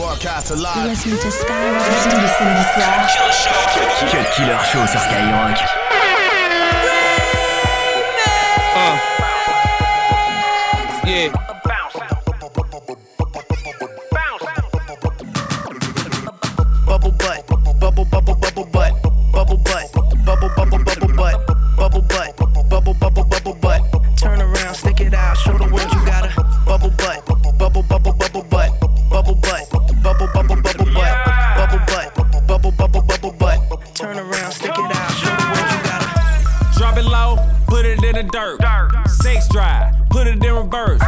Broadcast alive. Listening to Skyrock. Tous les samedis soirs. Cut Killer Show sur Skyrock. Yeah. Put it in reverse.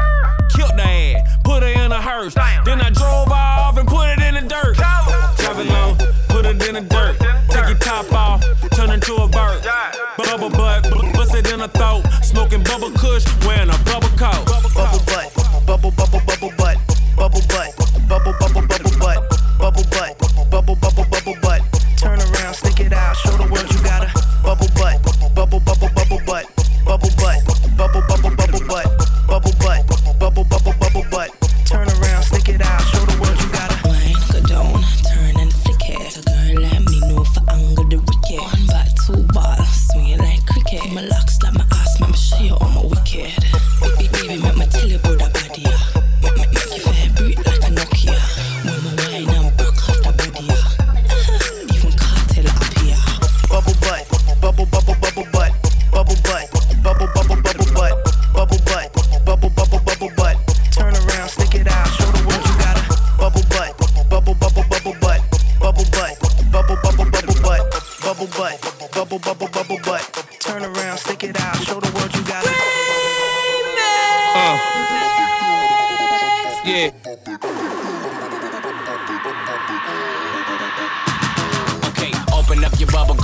Killed the ass, put her in a hearse. Then I drove off and put it in the dirt. It low, put it in the dirt. Take your top off, turn into a bird. Bubble butt, bust it in the throat. Smoking bubble kush, wearing My locks like my ass, make me show you all my wicked. Baby, baby, make me tell you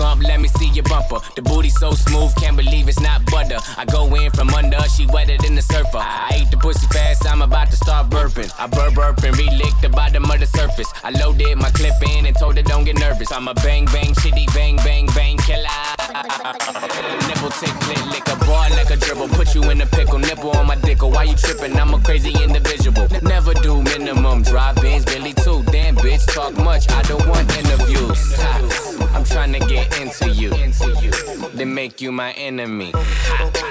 gum, let me see your bumper. The booty so smooth, can't believe it's not butter. I go in from under, she wetter than the surfer. I ate the pussy fast, I'm about to start burping. I burp burp and relick the bottom of the surface. I loaded my clip in and told her don't get nervous. I'm a bang bang shitty bang bang bang killer. Nipple tick click lick a boy like a dribble. Put you in a pickle, nipple on my dick. Why you tripping? I'm a crazy individual. Never do minimum drive-ins, Billy too. Damn bitch, talk much. I don't want interviews. I'm trying to get into you. Then make you my enemy.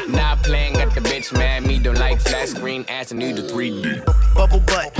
Not playing, got the bitch mad. Me don't like flat screen ass and need the 3D. bubble butt,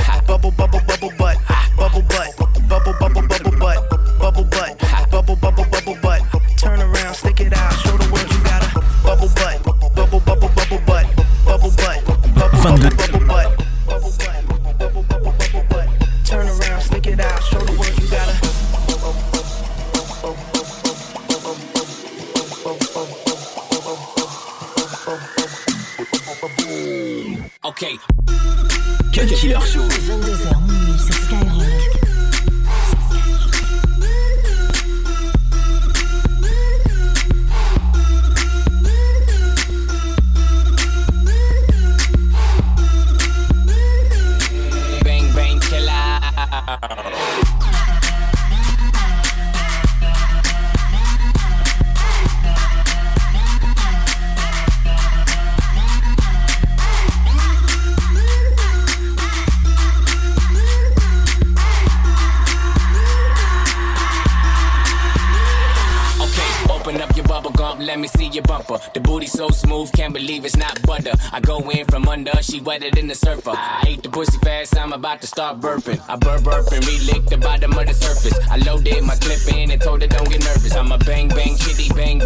can't believe it's not butter. I go in from under, she wetter than the surfer. I ate the pussy fast, I'm about to start burping. I burp burp and relick the bottom of the surface. I loaded my clip in and told her don't get nervous. I'm a bang bang shitty bang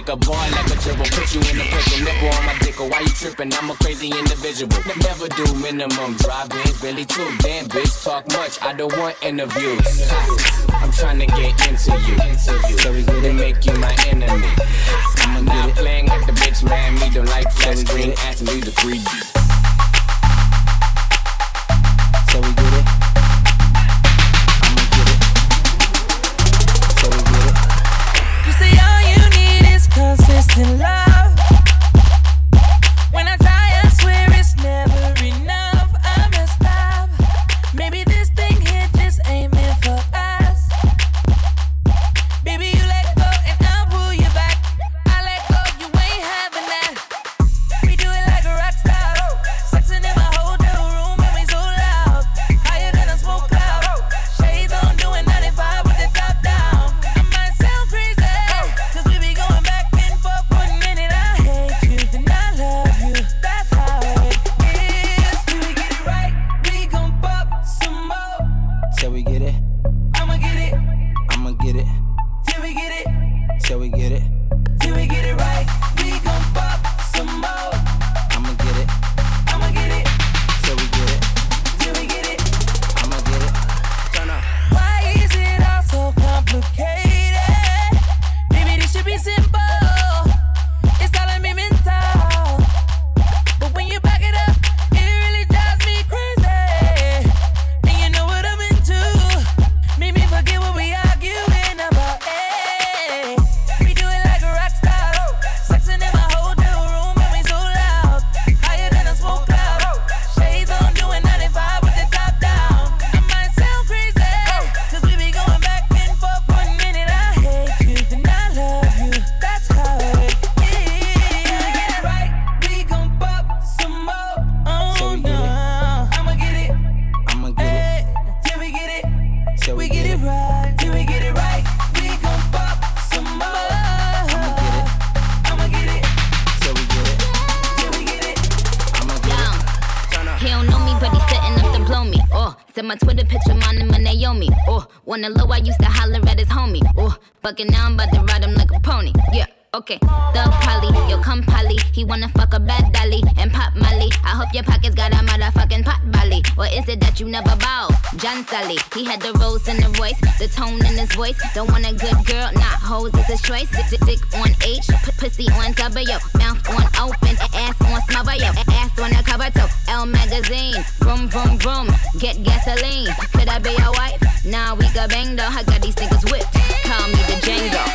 clit a boy like a dribble. Put you in a pickle, nipple on my dick. Or Why you tripping? I'm a crazy individual. Never do minimum drive-ins, Billy too. Damn bitch, talk much. I don't want interviews. I'm trying to get into you. So we gonna make you my enemy. I'm not playing with the bitch, man. Me don't like flat screen ass and leave the 3D. Fucking now I'm about to Sally, he had the rose in the voice, the tone in his voice. Don't want a good girl, not hoes, it's his choice. Dick, dick, dick on H, pussy on W, mouth on open, ass on smother, yo, ass on the cover, toe. L magazine, vroom vroom vroom, get gasoline. Could I be your wife? Nah, we got bang though. I got these niggas whipped. Call me the Django.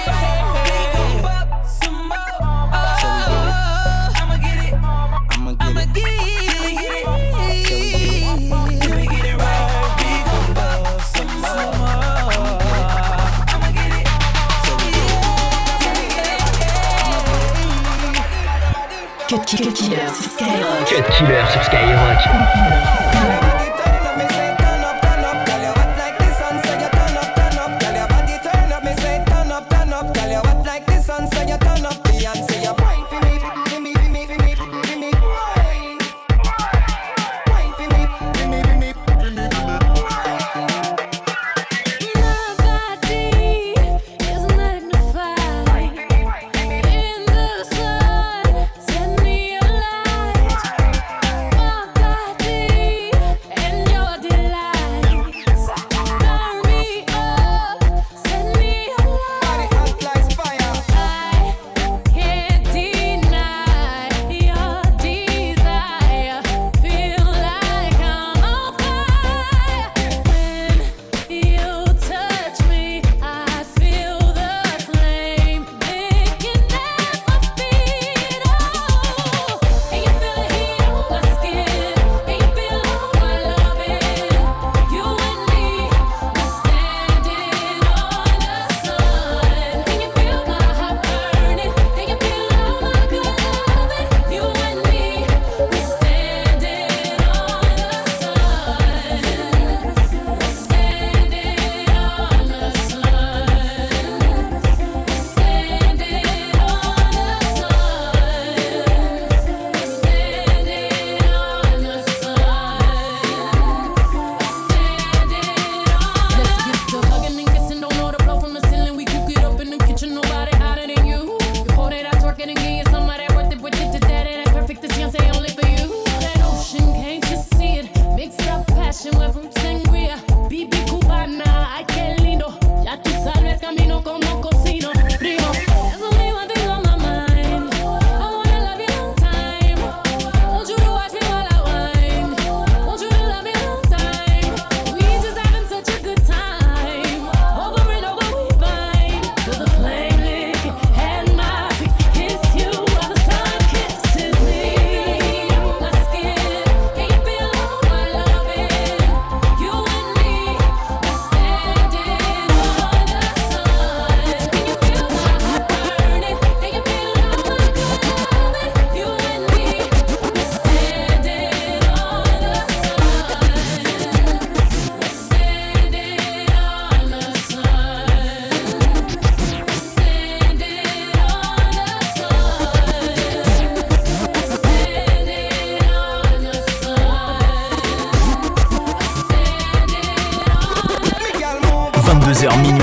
Cut Killer sur Skyrock. Cut Killer sur Skyrock.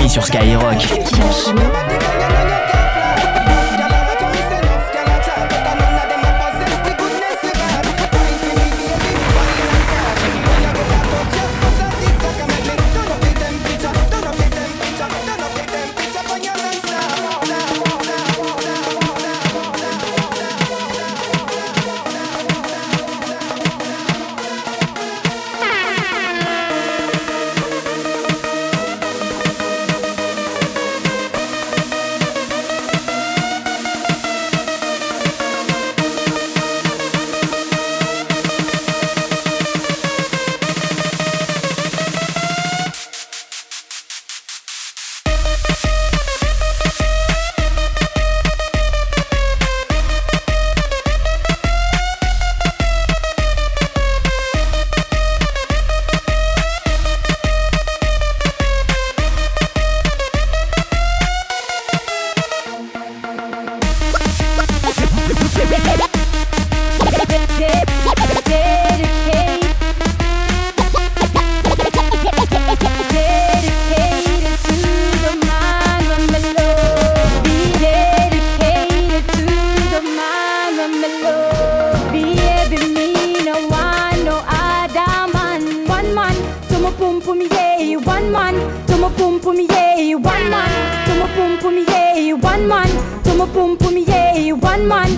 Sur Skyrock. Pum pum yeah, one man. My pum pum yeah, one man.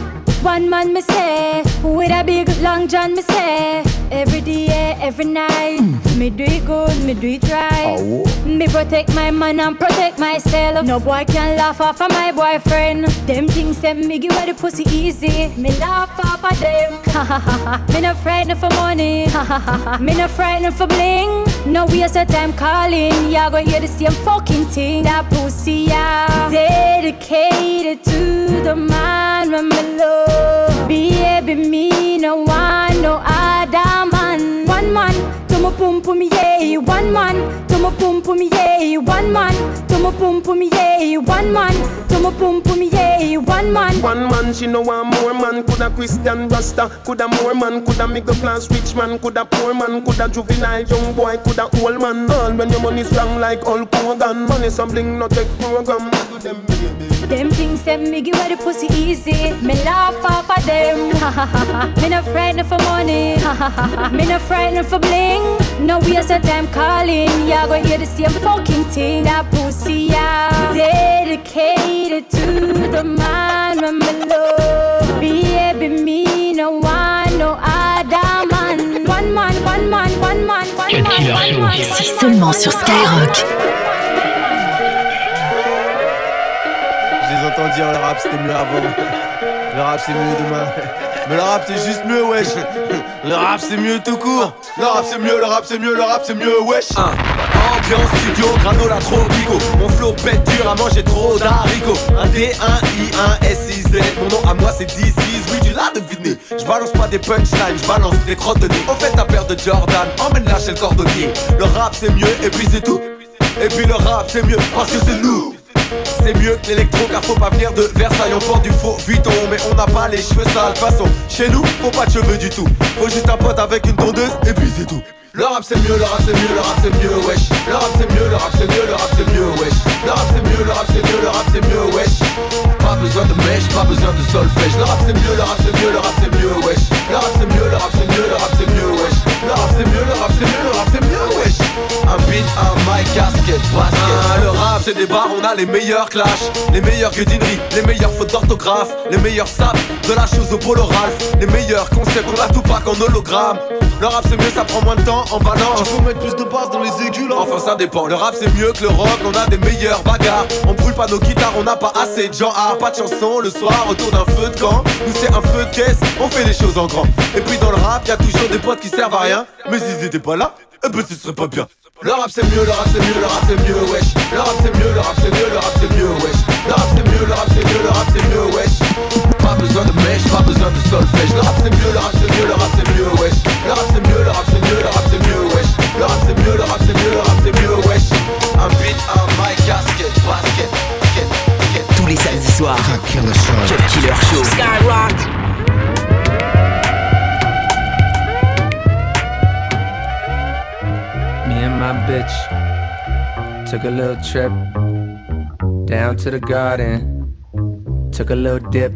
One man me say, with a big long john me say, every day, every night, mm. me do it good, me do it right. Oh. Me protect my man and protect myself. No boy can laugh off of my boyfriend. Them things say me give her the pussy easy. Me laugh off of them. me not frightened for money. me not frightened for bling. No waste of time calling. Y'all gonna hear the same fucking thing. That pussy, yeah, dedicated to the man me love. Baby, me no want no other man. One man, to my pum pum yeah. One man, to pum pum yeah. One man, to pum pum yeah. One man, to my pum pum yeah. One man. One man, she no want more man. Coulda Christian Rasta, coulda more man, coulda middle class rich man, coulda poor man, coulda juvenile young boy, coulda old man. All when your money strong like Hulk Hogan, money some bling no take program. Do them. Them things that me give her the pussy easy. Me laugh off of them. me not frightened for money. me not frightened for bling. No waste of time calling. Y'all gonna hear the same fucking thing. That pussy, yeah. Dedicated to the man me love. Baby, me no one, no other man. One man, one man, one man, one man, one man. Ici seulement sur Skyrock. entendu dire le rap c'était mieux avant. Le rap c'est mieux demain. Mais le rap c'est juste mieux, wesh. Le rap c'est mieux tout court. Le rap c'est mieux, le rap c'est mieux, le rap c'est mieux, wesh. Ambiance studio, granola tropico. Mon flow pète dur à manger trop d'haricots. Un D, un I, un S, I, Z. Mon nom à moi c'est D, oui tu l'as deviné. Je balance pas des punchlines, je balance des crottes de nez. Au fait ta paire de Jordan, emmène-la chez le cordonnier. Le rap c'est mieux et puis c'est tout. Et puis le rap c'est mieux parce que c'est nous. C'est mieux que l'électro car faut pas venir de Versailles On porte du faux Vuitton mais on n'a pas les cheveux sales façon chez nous faut pas de cheveux du tout Faut juste un pote avec une tondeuse et puis c'est tout le rap c'est mieux, le rap c'est mieux, le rap c'est mieux, wesh Le rap c'est mieux, le rap c'est mieux, le rap c'est mieux, wesh Le rap c'est mieux, le rap c'est mieux, le rap c'est mieux, wesh Pas besoin de mèche, pas besoin de solfège Le rap c'est mieux, le rap c'est mieux, le rap c'est mieux, wesh Le rap c'est mieux, le rap c'est mieux, le rap c'est mieux, wesh Le rap c'est mieux, le rap c'est mieux, le rap c'est mieux, wesh Un beat, un mic, casquette, basket ah, Le rap c'est des bars, on a les meilleurs clashs Les meilleures guedineries, les meilleures fautes d'orthographe Les meilleurs saps, de la chose au polo Ralph Les meilleurs concepts, on a tout pas qu'en hologramme Le rap c'est mieux, ça prend moins de temps en balance mettre plus de basse dans les aigus là Enfin ça dépend, le rap c'est mieux que le rock On a des meilleurs bagarres On brûle pas nos guitares, on n'a pas assez de gens ah, Pas de chanson le soir autour d'un feu de camp Nous c'est un feu de caisse, on fait les choses en grand Et puis dans le rap, y a toujours des potes qui servent à rien Mais s'ils étaient pas là, eh ben ce serait pas bien le rap c'est mieux, le rap c'est mieux, le rap c'est mieux, wesh Le rap c'est mieux, le rap c'est mieux, le rap c'est mieux, wesh Le rap c'est mieux, le rap c'est mieux, le rap c'est mieux, wesh Pas besoin de mèche, pas besoin de solfège Le rap c'est mieux, le rap c'est mieux, le rap c'est mieux, wesh Le rap c'est mieux, le rap c'est mieux, le rap c'est mieux, wesh Le rap c'est mieux, le rap c'est mieux, le rap c'est mieux, wesh Un beat, un mic, casquette, basket, Tous les samedis soirs, Cut Killer Show. Skyrock. My bitch. Took a little trip down to the garden. Took a little dip.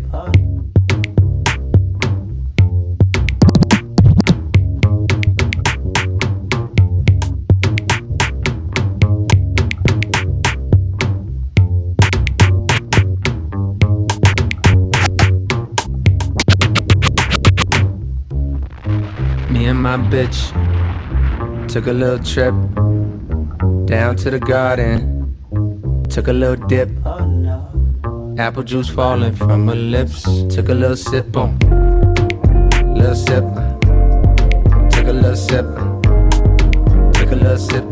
Me and my bitch Took a little trip down to the garden. Took a little dip. Apple juice falling from her lips. Took a little sip on. Little sip. Took a little sip. Took a little sip.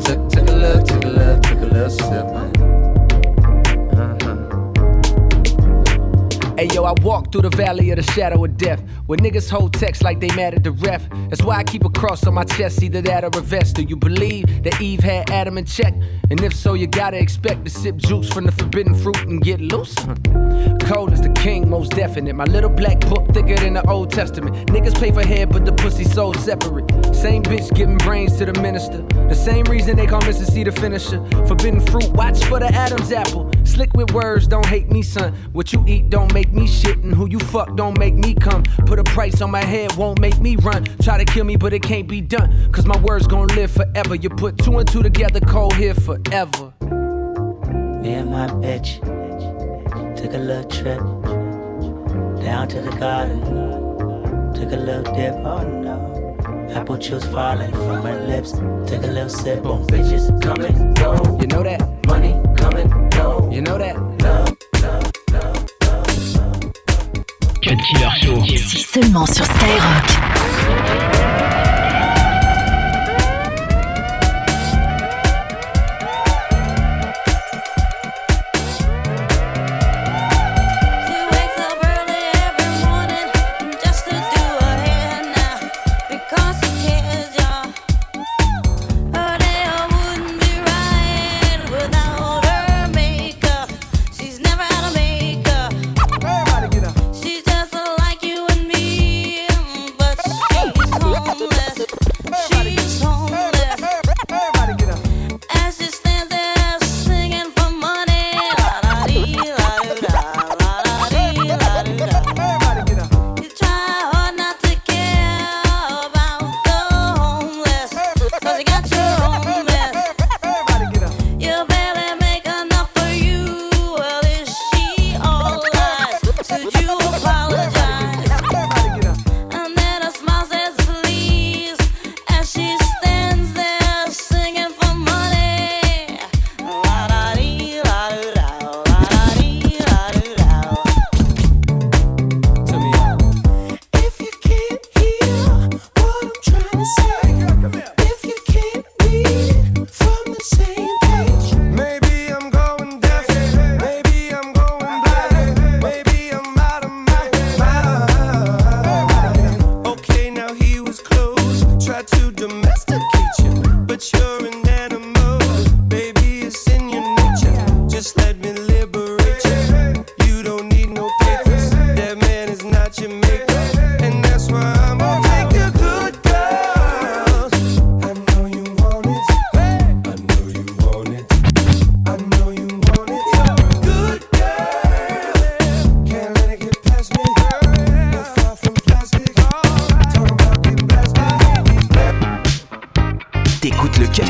Through the valley of the shadow of death. Where niggas hold text like they mad at the ref. That's why I keep a cross on my chest, either that or a vest. Do you believe that Eve had Adam in check? And if so, you gotta expect to sip juice from the forbidden fruit and get loose. Cold as the king, most definite. My little black book thicker than the Old Testament. Niggas pay for head, but the pussy so separate. Same bitch giving brains to the minister. The same reason they call. C the finisher. Forbidden fruit, watch for the Adam's apple Slick with words, don't hate me, son. What you eat don't make me shit, and who you fuck don't make me come. Put a price on my head, won't make me run. Try to kill me, but it can't be done. Cause my words gon' live forever. You put two and two together, cold here forever. Me and my bitch took a little trip down to the garden. Took a little dip, oh no. Apple juice falling from my lips. Took a little sip, on bitches coming, go. You know that? Money You know that? Cut Killer Show. C'est seulement sur Skyrock.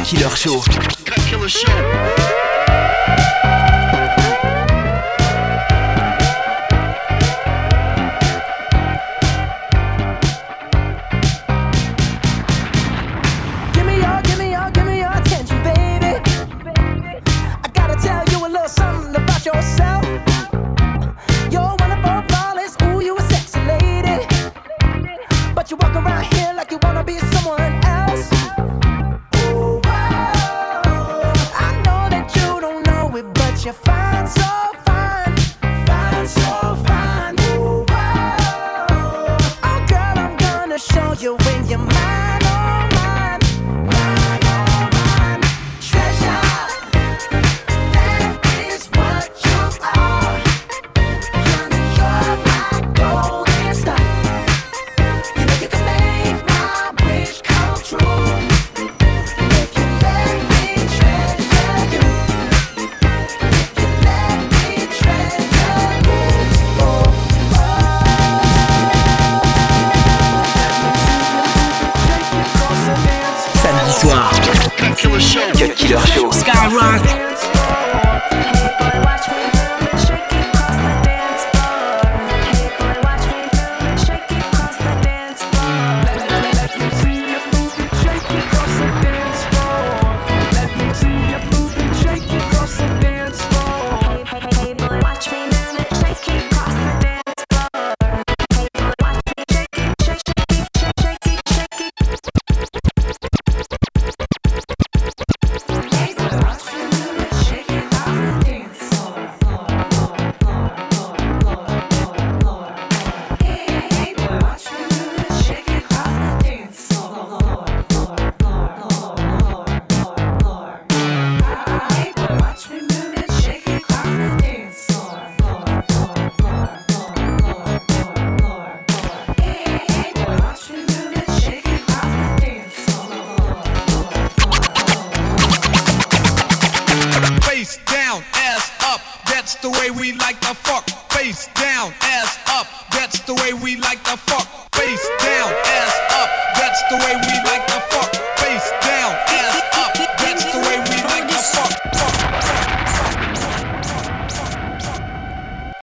Killer Show. Cut Killer Show. you find so fine, find so Cut Killer Show. Cut Killer Show. Skyrock.